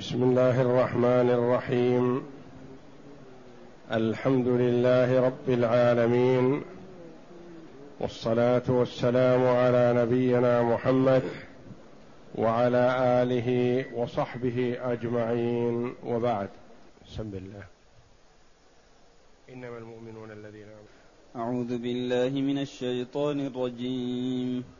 بسم الله الرحمن الرحيم. الحمد لله رب العالمين. والصلاة والسلام على نبينا محمد وعلى آله وصحبه أجمعين. وبعد. بسم الله. إنما المؤمنون الذين أعوذ بالله من الشيطان الرجيم.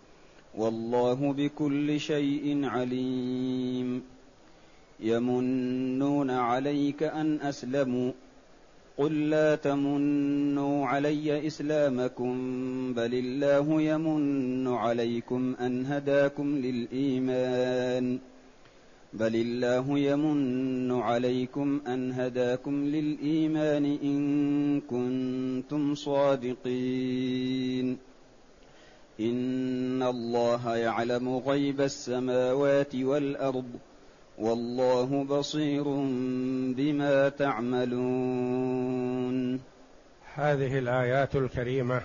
والله بكل شيء عليم. يمنون عليك أن أسلموا. قل لا تمنوا علي إسلامكم بل الله يمن عليكم أن هداكم للإيمان. بل الله يمن عليكم أن هداكم للإيمان إن كنتم صادقين. ان الله يعلم غيب السماوات والارض والله بصير بما تعملون. هذه الآيات الكريمة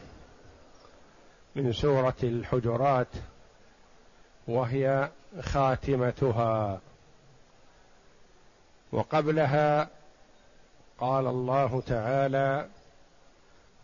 من سورة الحجرات وهي خاتمتها. وقبلها قال الله تعالى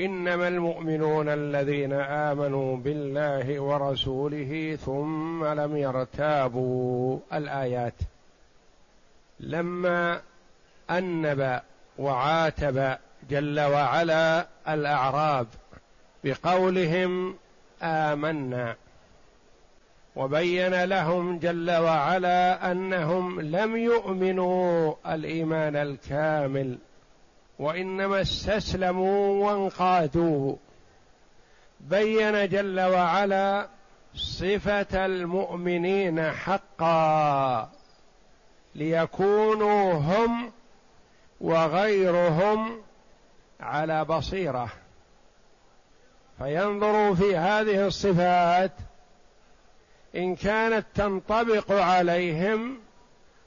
إنما المؤمنون الذين آمنوا بالله ورسوله ثم لم يرتابوا الآيات. لما أنب وعاتب جل وعلا الأعراب بقولهم آمنا وبين لهم جل وعلا أنهم لم يؤمنوا الإيمان الكامل وإنما استسلموا وانقادوا بين جل وعلا صفة المؤمنين حقا ليكونوا هم وغيرهم على بصيرة. فينظروا في هذه الصفات إن كانت تنطبق عليهم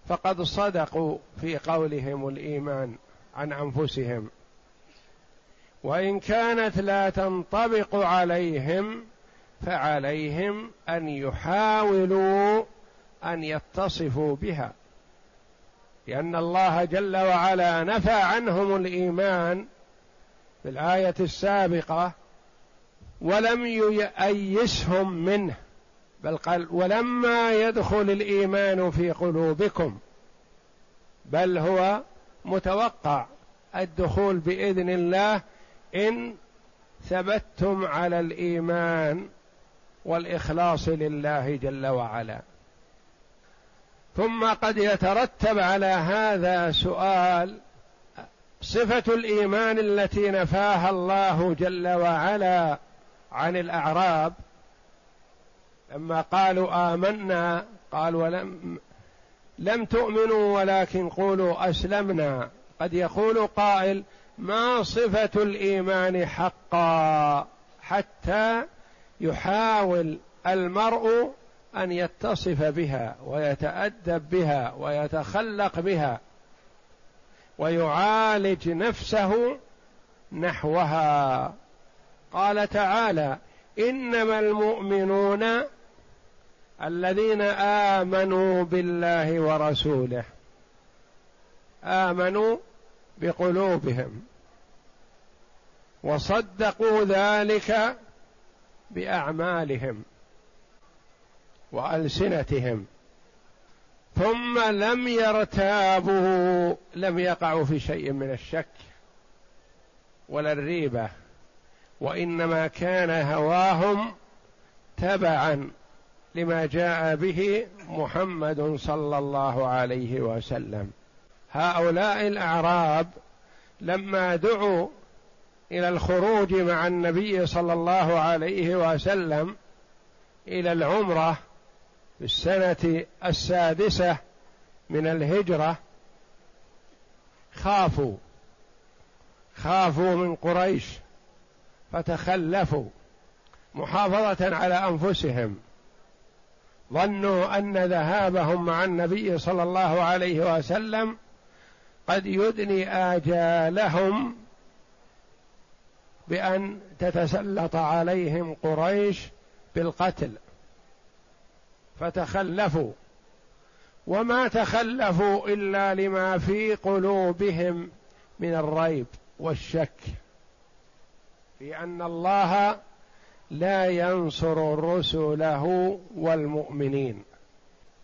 فقد صدقوا في قولهم الإيمان. عن أنفسهم. وإن كانت لا تنطبق عليهم فعليهم أن يحاولوا أن يتصفوا بها. لأن الله جل وعلا نفى عنهم الإيمان في الآية السابقة ولم ييسهم منه بل قال ولما يدخل الإيمان في قلوبكم بل هو متوقع الدخول بإذن الله إن ثبتتم على الإيمان والإخلاص لله جل وعلا. ثم قد يترتب على هذا سؤال صفة الإيمان التي نفاها الله جل وعلا عن الأعراب. لما قالوا آمنا قال ولم لم تؤمنوا ولكن قولوا أسلمنا. قد يقول قائل ما صفة الإيمان حقا حتى يحاول المرء أن يتصف بها ويتأدب بها ويتخلق بها ويعالج نفسه نحوها. قال تعالى إنما المؤمنون الذين آمنوا بالله ورسوله. آمنوا بقلوبهم. وصدقوا ذلك بأعمالهم وألسنتهم. ثم لم يرتابوا لم يقعوا في شيء من الشك ولا الريبة. وإنما كان هواهم تبعا. لما جاء به محمد صلى الله عليه وسلم. هؤلاء الأعراب لما دعوا إلى الخروج مع النبي صلى الله عليه وسلم إلى العمرة في السنة السادسة من الهجرة خافوا خافوا من قريش فتخلفوا محافظة على أنفسهم. ظنوا أن ذهابهم مع النبي صلى الله عليه وسلم قد يدني آجالهم بأن تتسلط عليهم قريش بالقتل. فتخلفوا. وما تخلفوا إلا لما في قلوبهم من الريب والشك. في أن الله لا ينصر رسله والمؤمنين.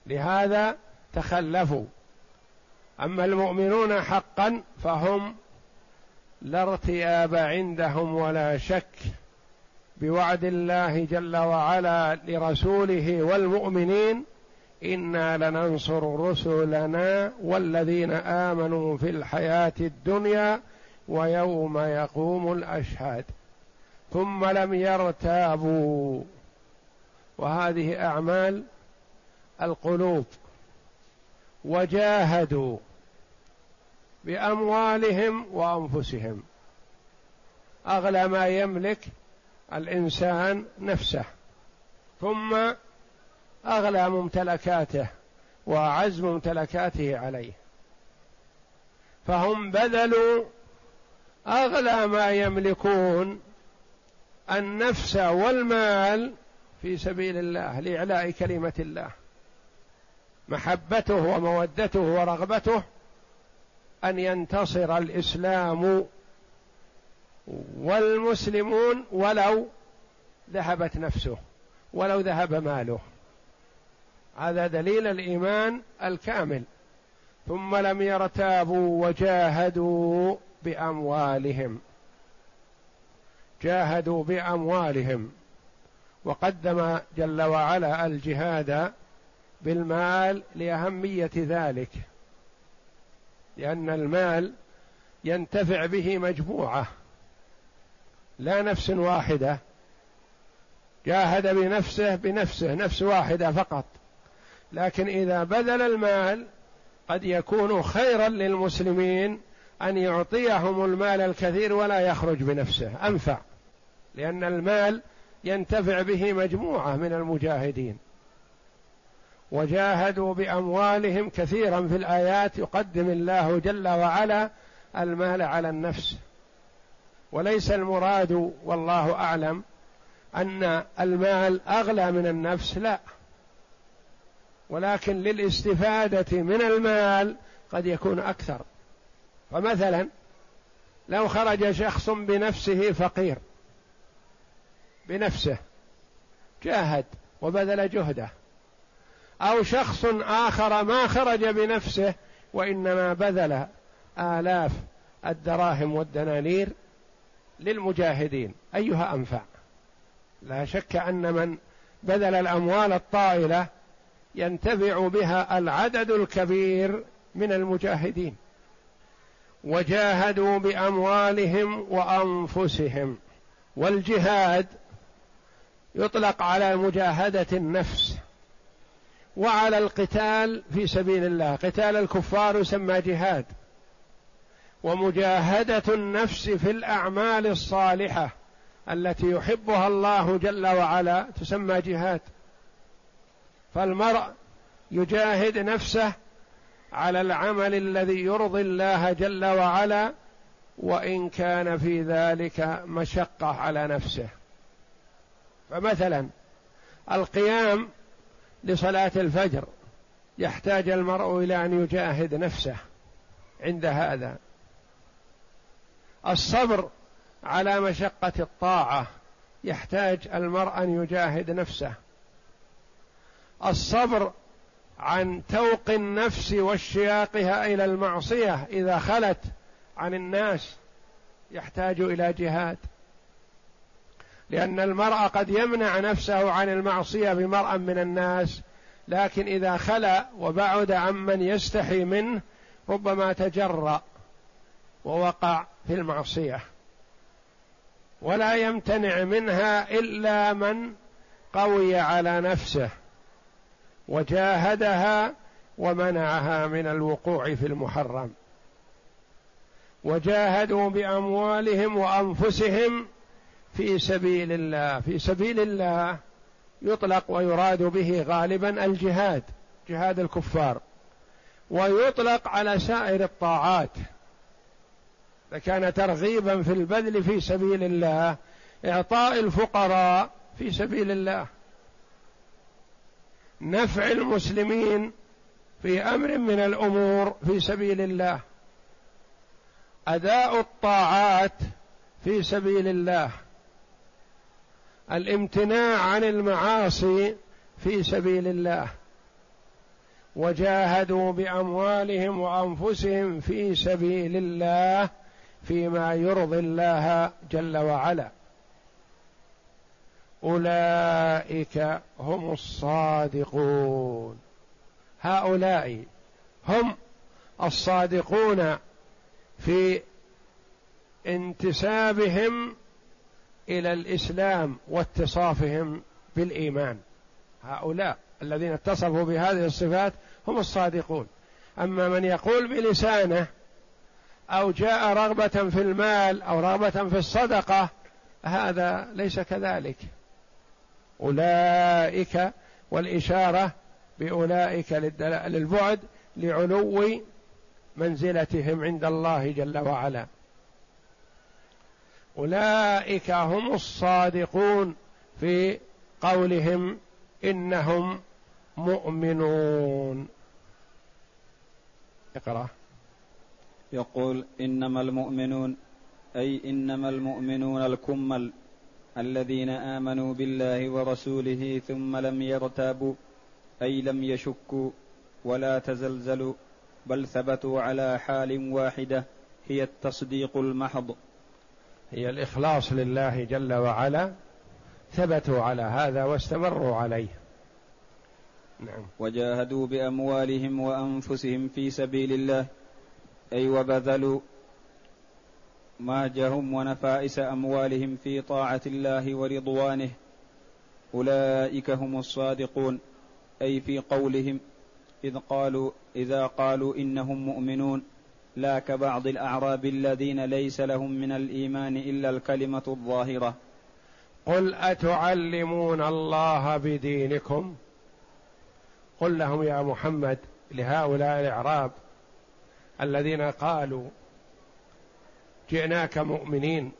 لهذا تخلفوا. أما المؤمنون حقا فهم لا ارتياب عندهم ولا شك بوعد الله جل وعلا لرسوله والمؤمنين. إنا لننصر رسلنا والذين آمنوا في الحياة الدنيا ويوم يقوم الأشهاد. ثم لم يرتابوا. وهذه أعمال القلوب. وجاهدوا بأموالهم وأنفسهم. أغلى ما يملك الإنسان نفسه. ثم أغلى ممتلكاته وأعز ممتلكاته عليه. فهم بذلوا أغلى ما يملكون النفس والمال في سبيل الله لإعلاء كلمة الله. محبته ومودته ورغبته أن ينتصر الإسلام والمسلمون ولو ذهبت نفسه ولو ذهب ماله. هذا دليل الإيمان الكامل. ثم لم يرتابوا وجاهدوا بأموالهم. جاهدوا بأموالهم وقدم جل وعلا الجهاد بالمال لأهمية ذلك لأن المال ينتفع به مجموعة لا نفس واحدة. جاهد بنفسه بنفسه نفس واحدة فقط. لكن إذا بذل المال قد يكون خيرا للمسلمين أن يعطيهم المال الكثير ولا يخرج بنفسه أنفع. لأن المال ينتفع به مجموعة من المجاهدين. وجاهدوا بأموالهم كثيرا في الآيات يقدم الله جل وعلا المال على النفس. وليس المراد والله أعلم أن المال أغلى من النفس لا. ولكن للاستفادة من المال قد يكون أكثر. فمثلا لو خرج شخص بنفسه فقير بنفسه جاهد وبذل جهده. أو شخص آخر ما خرج بنفسه وإنما بذل آلاف الدراهم والدنانير للمجاهدين. أيها أنفع. لا شك أن من بذل الأموال الطائلة ينتفع بها العدد الكبير من المجاهدين. وجاهدوا بأموالهم وأنفسهم. والجهاد يطلق على مجاهدة النفس وعلى القتال في سبيل الله. قتال الكفار يسمى جهاد. ومجاهدة النفس في الأعمال الصالحة التي يحبها الله جل وعلا تسمى جهاد. فالمرء يجاهد نفسه على العمل الذي يرضي الله جل وعلا وإن كان في ذلك مشقة على نفسه. فمثلا القيام لصلاة الفجر يحتاج المرء إلى أن يجاهد نفسه عند هذا. الصبر على مشقة الطاعة يحتاج المرء أن يجاهد نفسه. الصبر عن توق النفس واشتياقها إلى المعصية إذا خلت عن الناس يحتاج إلى جهاد. لأن المرء قد يمنع نفسه عن المعصية بمرأ من الناس لكن إذا خلا وبعد عمن يستحي منه ربما تجرأ ووقع في المعصية. ولا يمتنع منها إلا من قوي على نفسه وجاهدها ومنعها من الوقوع في المحرم. وجاهدوا بأموالهم وأنفسهم في سبيل الله في سبيل الله يطلق ويراد به غالبا الجهاد جهاد الكفار ويطلق على سائر الطاعات. فكان ترغيبا في البذل في سبيل الله إعطاء الفقراء في سبيل الله. نفع المسلمين في أمر من الأمور في سبيل الله. أداء الطاعات في سبيل الله. الامتناع عن المعاصي في سبيل الله. وجاهدوا بأموالهم وأنفسهم في سبيل الله فيما يرضي الله جل وعلا. أولئك هم الصادقون. هؤلاء هم الصادقون في انتسابهم إلى الإسلام واتصافهم بالإيمان. هؤلاء الذين اتصفوا بهذه الصفات هم الصادقون. أما من يقول بلسانه أو جاء رغبة في المال أو رغبة في الصدقة هذا ليس كذلك. أولئك والإشارة بأولئك للبعد لعلو منزلتهم عند الله جل وعلا. أولئك هم الصادقون في قولهم إنهم مؤمنون. اقرأ. يقول إنما المؤمنون أي إنما المؤمنون الكمل الذين آمنوا بالله ورسوله ثم لم يرتابوا أي لم يشكوا ولا تزلزلوا بل ثبتوا على حال واحدة هي التصديق المحض. هي الإخلاص لله جل وعلا ثبتوا على هذا واستمروا عليه. نعم. وجاهدوا بأموالهم وأنفسهم في سبيل الله. أي وبذلوا ماجهم ونفائس أموالهم في طاعة الله ورضوانه. أولئك هم الصادقون. أي في قولهم إذ قالوا إذا قالوا إنهم مؤمنون. لا كبعض الأعراب الذين ليس لهم من الإيمان إلا الكلمة الظاهرة. قل أتعلمون الله بدينكم؟ قل لهم يا محمد لهؤلاء الأعراب الذين قالوا جئناك مؤمنين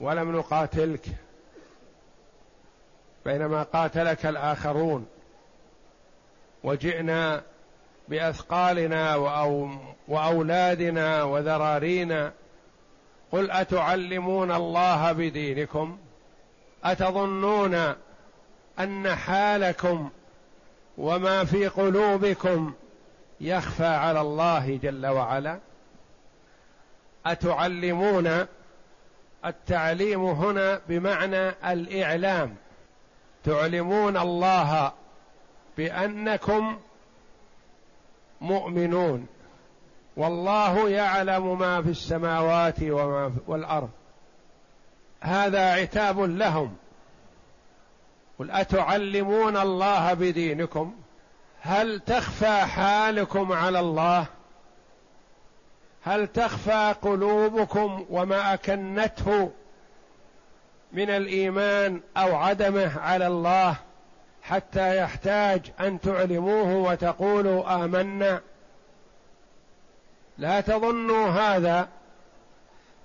ولم نقاتلك بينما قاتلك الآخرون وجئنا بأثقالنا وأولادنا وذرارينا. قل أتعلمون الله بدينكم؟ أتظنون أن حالكم وما في قلوبكم يخفى على الله جل وعلا؟ أتعلمون التعليم هنا بمعنى الإعلام. تعلمون الله بأنكم مؤمنون والله يعلم ما في السماوات وما في والأرض. هذا عتاب لهم. قل أتعلمون الله بدينكم؟ هل تخفى حالكم على الله؟ هل تخفى قلوبكم وما أكنته من الإيمان أو عدمه على الله؟ حتى يحتاج أن تعلموه وتقولوا آمنا. لا تظنوا هذا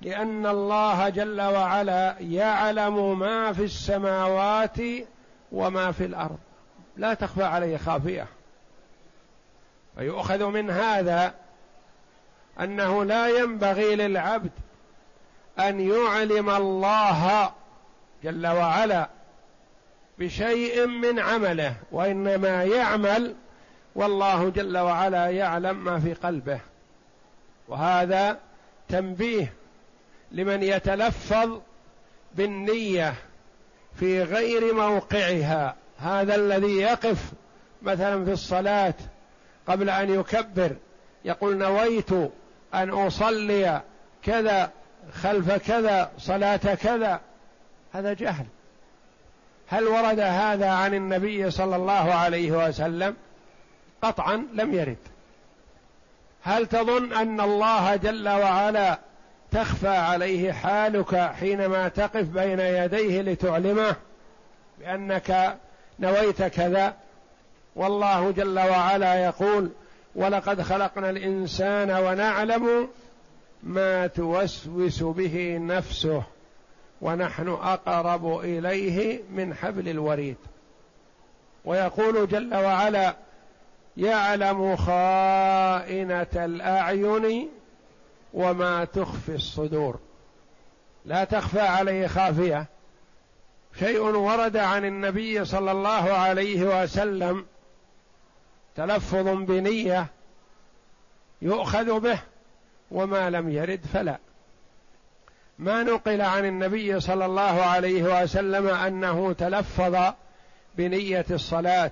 لأن الله جل وعلا يعلم ما في السماوات وما في الأرض. لا تخفى عليه خافية. ويؤخذ من هذا أنه لا ينبغي للعبد أن يعلم الله جل وعلا بشيء من عمله وإنما يعمل والله جل وعلا يعلم ما في قلبه. وهذا تنبيه لمن يتلفظ بالنية في غير موقعها. هذا الذي يقف مثلا في الصلاة قبل أن يكبر يقول نويت أن أصلي كذا خلف كذا صلاة كذا. هذا جهل. هل ورد هذا عن النبي صلى الله عليه وسلم؟ قطعا لم يرد. هل تظن أن الله جل وعلا تخفى عليه حالك حينما تقف بين يديه لتعلمه بأنك نويت كذا؟ والله جل وعلا يقول ولقد خلقنا الإنسان ونعلم ما توسوس به نفسه ونحن أقرب إليه من حبل الوريد. ويقول جل وعلا يعلم خائنة الأعين وما تخفي الصدور. لا تخفى عليه خافية. شيء ورد عن النبي صلى الله عليه وسلم تلفظ بنية يؤخذ به وما لم يرد فلا. ما نقل عن النبي صلى الله عليه وسلم أنه تلفظ بنية الصلاة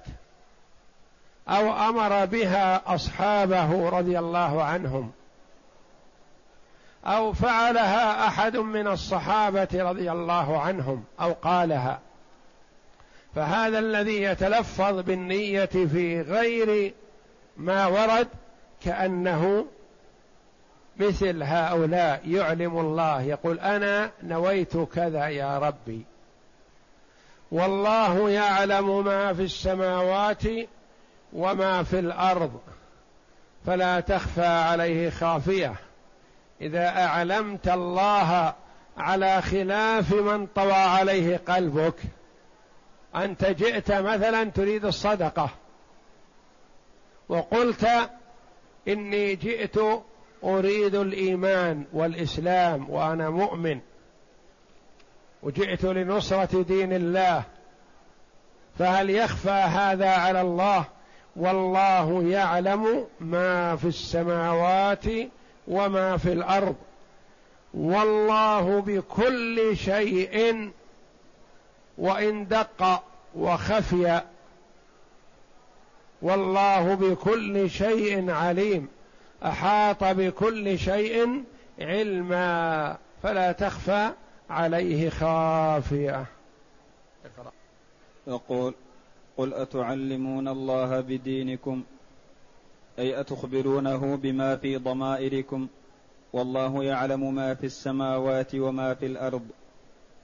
أو أمر بها أصحابه رضي الله عنهم أو فعلها أحد من الصحابة رضي الله عنهم أو قالها. فهذا الذي يتلفظ بالنية في غير ما ورد كأنه مثل هؤلاء يعلم الله يقول أنا نويت كذا يا ربي. والله يعلم ما في السماوات وما في الأرض فلا تخفى عليه خافية. إذا أعلمت الله على خلاف من طوى عليه قلبك أنت جئت مثلا تريد الصدقة وقلت إني جئت أريد الإيمان والإسلام وأنا مؤمن. وجئت لنصرة دين الله. فهل يخفى هذا على الله؟ والله يعلم ما في السماوات وما في الأرض. والله بكل شيء وإن دق وخفي. والله بكل شيء عليم. أحاط بكل شيء علما فلا تخفى عليه خافية. يقول قل أتعلمون الله بدينكم؟ أي أتخبرونه بما في ضمائركم؟ والله يعلم ما في السماوات وما في الأرض.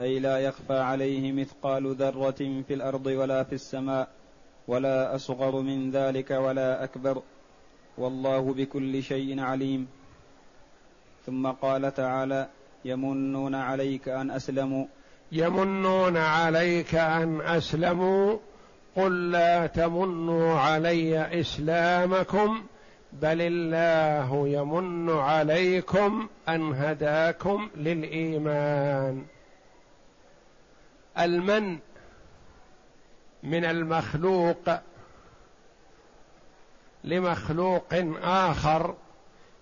أي لا يخفى عليه مثقال ذرة في الأرض ولا في السماء ولا أصغر من ذلك ولا أكبر. والله بكل شيء عليم. ثم قال تعالى يمنون عليك أن أسلموا. يمنون عليك أن أسلموا. قل لا تمنوا علي إسلامكم بل الله يمن عليكم أن هداكم للإيمان. المن من المخلوق لمخلوق آخر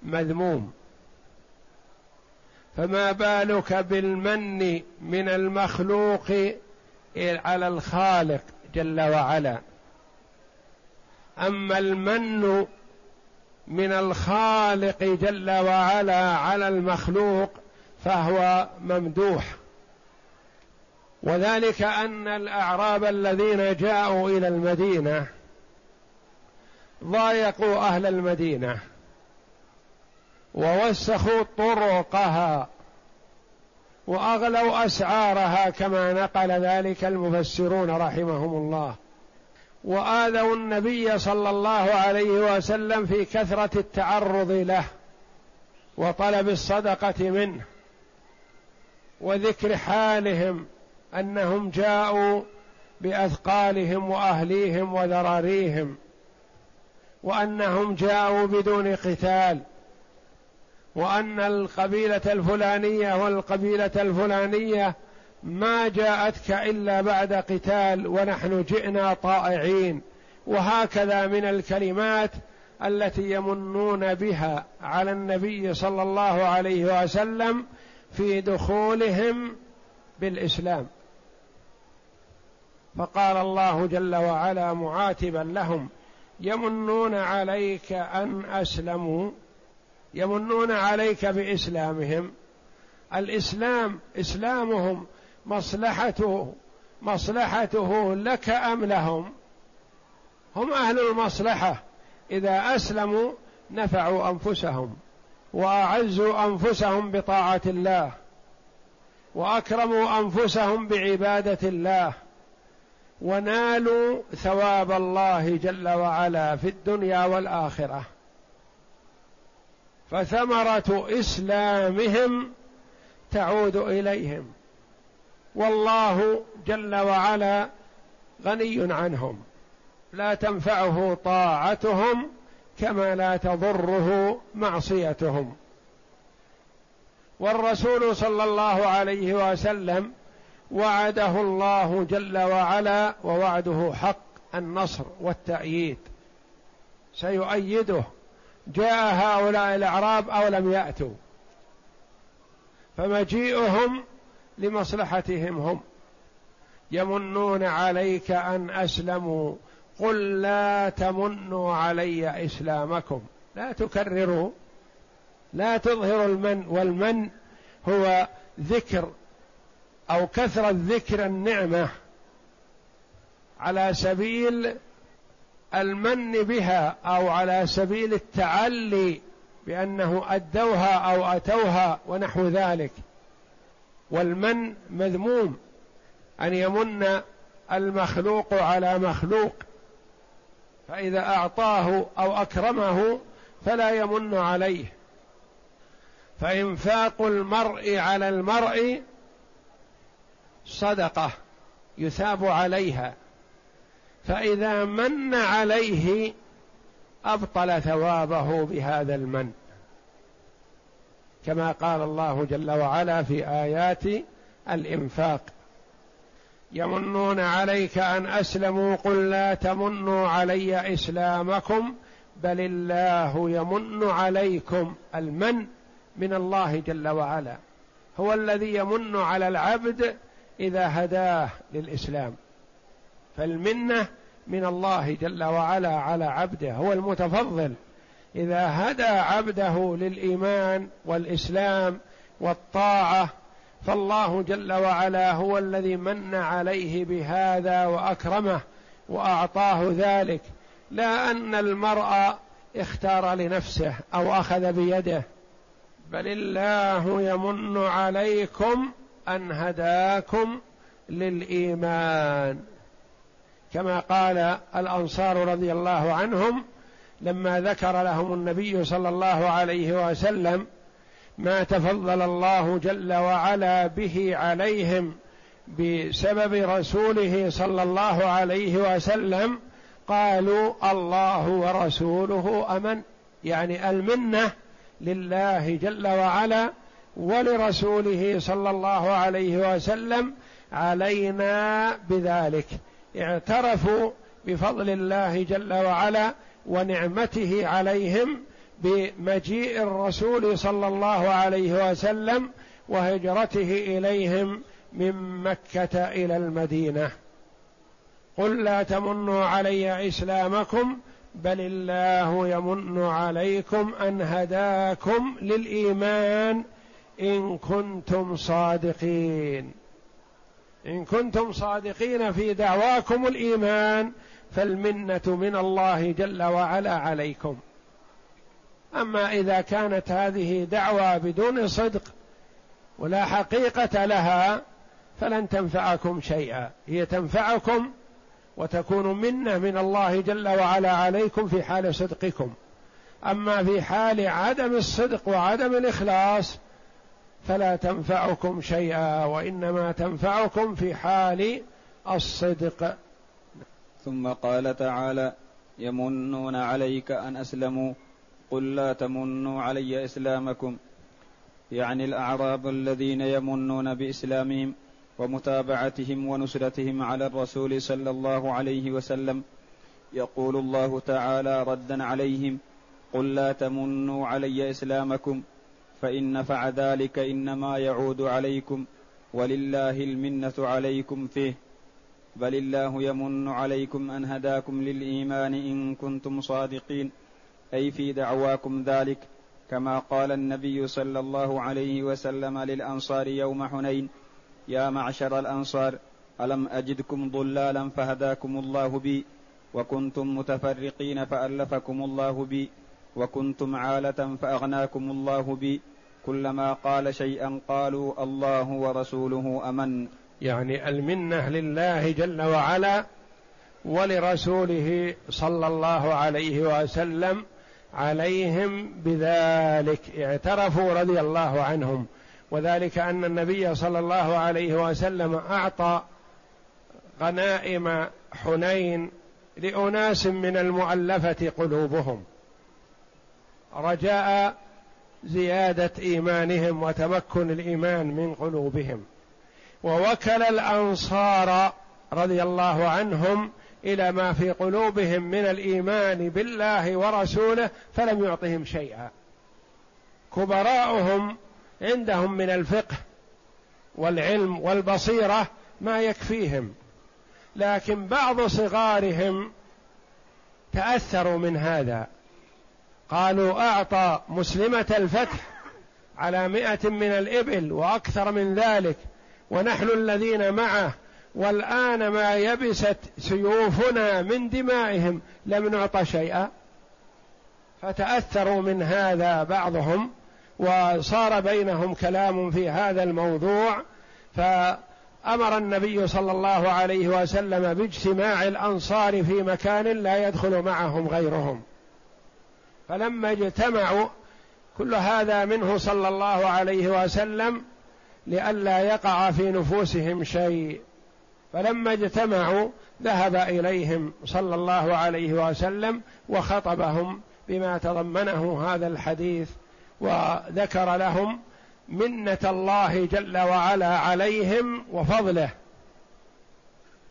مذموم. فما بالك بالمن من المخلوق على الخالق جل وعلا؟ أما المن من الخالق جل وعلا على المخلوق فهو ممدوح. وذلك أن الأعراب الذين جاءوا إلى المدينة ضايقوا أهل المدينة ووسخوا طرقها وأغلوا أسعارها كما نقل ذلك المفسرون رحمهم الله. وآذوا النبي صلى الله عليه وسلم في كثرة التعرض له وطلب الصدقة منه وذكر حالهم أنهم جاءوا بأثقالهم وأهليهم وذراريهم. وأنهم جاءوا بدون قتال وأن القبيلة الفلانية والقبيلة الفلانية ما جاءتك إلا بعد قتال ونحن جئنا طائعين. وهكذا من الكلمات التي يمنون بها على النبي صلى الله عليه وسلم في دخولهم بالإسلام. فقال الله جل وعلا معاتبا لهم يمنون عليك أن أسلموا يمنون عليك بإسلامهم. الإسلام إسلامهم مصلحته مصلحته لك أم لهم؟ هم أهل المصلحة. إذا أسلموا نفعوا أنفسهم وأعزوا أنفسهم بطاعة الله وأكرموا أنفسهم بعبادة الله. ونالوا ثواب الله جل وعلا في الدنيا والآخرة. فثمرة إسلامهم تعود إليهم. والله جل وعلا غني عنهم. لا تنفعه طاعتهم كما لا تضره معصيتهم. والرسول صلى الله عليه وسلم وعده الله جل وعلا ووعده حق النصر والتأييد. سيؤيده. جاء هؤلاء الأعراب أو لم يأتوا. فمجيئهم لمصلحتهم هم. يمنون عليك أن أسلموا. قل لا تمنوا علي إسلامكم. لا تكرروا. لا تظهروا المن والمن. هو ذكر أو كثره ذكر النعمة على سبيل المن بها أو على سبيل التعلي بأنه أدوها أو أتوها ونحو ذلك. والمن مذموم أن يمن المخلوق على مخلوق. فإذا أعطاه أو أكرمه فلا يمن عليه. فإنفاق المرء على المرء صدقة يثاب عليها فإذا من عليه أبطل ثوابه بهذا المن. كما قال الله جل وعلا في آيات الإنفاق يمنون عليك أن أسلموا قل لا تمنوا علي إسلامكم بل الله يمن عليكم المن من الله جل وعلا. هو الذي يمن على العبد إذا هداه للإسلام. فالمنة من الله جل وعلا على عبده. هو المتفضل. إذا هدى عبده للإيمان والإسلام والطاعة فالله جل وعلا هو الذي من عليه بهذا وأكرمه وأعطاه ذلك. لا أن المرء اختار لنفسه أو أخذ بيده. بل الله يمن عليكم أن هداكم للإيمان. كما قال الأنصار رضي الله عنهم لما ذكر لهم النبي صلى الله عليه وسلم ما تفضل الله جل وعلا به عليهم بسبب رسوله صلى الله عليه وسلم قالوا الله ورسوله أمن. يعني المنة لله جل وعلا ولرسوله صلى الله عليه وسلم علينا بذلك. اعترفوا بفضل الله جل وعلا ونعمته عليهم بمجيء الرسول صلى الله عليه وسلم وهجرته إليهم من مكة إلى المدينة. قل لا تمنوا علي إسلامكم بل الله يمن عليكم أن هداكم للإيمان إن كنتم صادقين. إن كنتم صادقين في دعواكم الإيمان فالمنة من الله جل وعلا عليكم. أما إذا كانت هذه دعوى بدون صدق ولا حقيقة لها فلن تنفعكم شيئا. هي تنفعكم وتكون منة من الله جل وعلا عليكم في حال صدقكم. أما في حال عدم الصدق وعدم الإخلاص فلا تنفعكم شيئا وإنما تنفعكم في حال الصدق. ثم قال تعالى يمنون عليك أن أسلموا. قل لا تمنوا علي إسلامكم. يعني الأعراب الذين يمنون بإسلامهم ومتابعتهم ونصرتهم على الرسول صلى الله عليه وسلم. يقول الله تعالى ردا عليهم. قل لا تمنوا علي إسلامكم. فإن نفع ذلك إنما يعود عليكم ولله المنة عليكم فيه بل الله يمن عليكم أن هداكم للإيمان إن كنتم صادقين. أي في دعواكم ذلك كما قال النبي صلى الله عليه وسلم للأنصار يوم حنين يا معشر الأنصار ألم أجدكم ضلالا فهداكم الله بي وكنتم متفرقين فألفكم الله بي. وكنتم عالة فأغناكم الله بي. كلما قال شيئا قالوا الله ورسوله أمن. يعني المنة لله جل وعلا ولرسوله صلى الله عليه وسلم عليهم بذلك. اعترفوا رضي الله عنهم. وذلك أن النبي صلى الله عليه وسلم أعطى غنائم حنين لأناس من المؤلفة قلوبهم. رجاء زيادة إيمانهم وتمكن الإيمان من قلوبهم. ووكل الأنصار رضي الله عنهم إلى ما في قلوبهم من الإيمان بالله ورسوله فلم يعطهم شيئا. كبراؤهم عندهم من الفقه والعلم والبصيرة ما يكفيهم. لكن بعض صغارهم تأثروا من هذا. قالوا أعطى مسلمة الفتح على مائه من الإبل وأكثر من ذلك ونحن الذين معه والآن ما يبست سيوفنا من دمائهم لم نعط شيئا. فتأثروا من هذا بعضهم وصار بينهم كلام في هذا الموضوع. فأمر النبي صلى الله عليه وسلم باجتماع الأنصار في مكان لا يدخل معهم غيرهم. فلما اجتمعوا كل هذا منه صلى الله عليه وسلم لئلا يقع في نفوسهم شيء. فلما اجتمعوا ذهب إليهم صلى الله عليه وسلم وخطبهم بما تضمنه هذا الحديث وذكر لهم منة الله جل وعلا عليهم وفضله.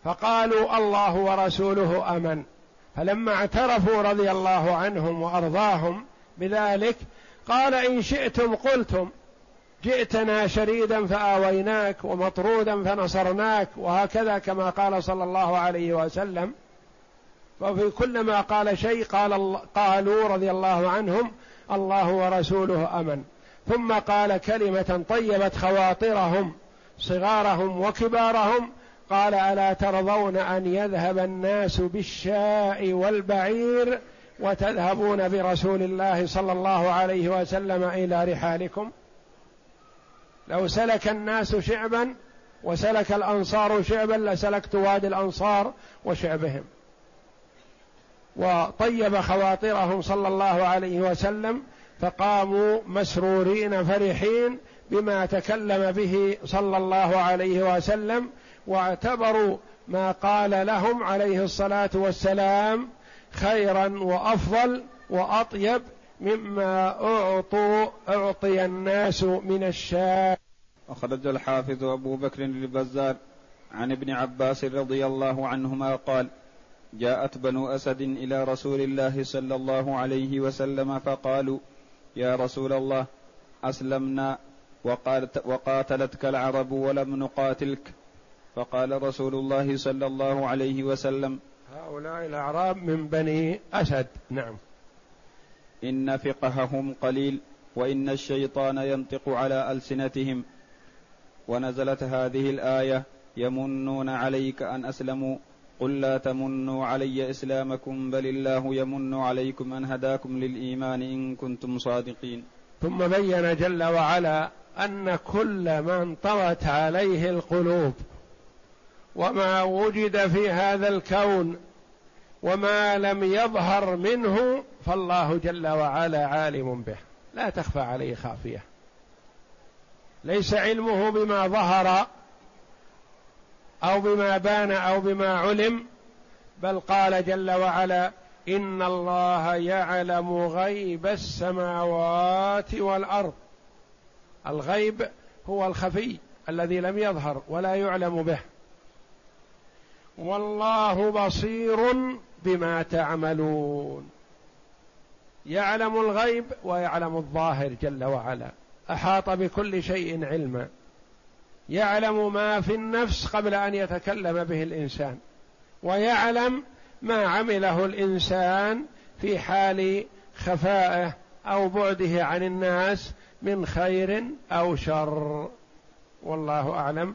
فقالوا الله ورسوله أمن. فلما اعترفوا رضي الله عنهم وأرضاهم بذلك قال إن شئتم قلتم. جئتنا شريدا فآويناك ومطرودا فنصرناك وهكذا كما قال صلى الله عليه وسلم. وفي كل ما قال شيء قال قالوا رضي الله عنهم الله ورسوله أمن. ثم قال كلمة طيبت خواطرهم صغارهم وكبارهم قال ألا ترضون أن يذهب الناس بالشاء والبعير وتذهبون برسول الله صلى الله عليه وسلم إلى رحالكم؟ لو سلك الناس شعبا وسلك الأنصار شعبا لسلكت وادي الأنصار وشعبهم. وطيب خواطرهم صلى الله عليه وسلم فقاموا مسرورين فرحين بما تكلم به صلى الله عليه وسلم واعتبروا ما قال لهم عليه الصلاة والسلام خيرا وأفضل وأطيب مما أعطوا أعطي الناس من الشاة. أخرج الحافظ أبو بكر البزار عن ابن عباس رضي الله عنهما قال جاءت بنو أسد إلى رسول الله صلى الله عليه وسلم فقالوا يا رسول الله أسلمنا وقاتلتك العرب ولم نقاتلك. فقال رسول الله صلى الله عليه وسلم هؤلاء الأعراب من بني أسد. نعم. إن فقههم قليل وإن الشيطان ينطق على ألسنتهم. ونزلت هذه الآية يمنون عليك أن أسلموا قل لا تمنوا علي إسلامكم بل الله يمن عليكم أن هداكم للإيمان إن كنتم صادقين. ثم بين جل وعلا أن كل ما انطوت عليه القلوب. وما وجد في هذا الكون وما لم يظهر منه فالله جل وعلا عالم به. لا تخفى عليه خافية. ليس علمه بما ظهر أو بما بان أو بما علم بل قال جل وعلا إن الله يعلم غيب السماوات والأرض. الغيب هو الخفي الذي لم يظهر ولا يعلم به. والله بصير بما تعملون. يعلم الغيب ويعلم الظاهر جل وعلا. أحاط بكل شيء علما. يعلم ما في النفس قبل أن يتكلم به الإنسان. ويعلم ما عمله الإنسان في حال خفائه أو بعده عن الناس من خير أو شر. والله أعلم.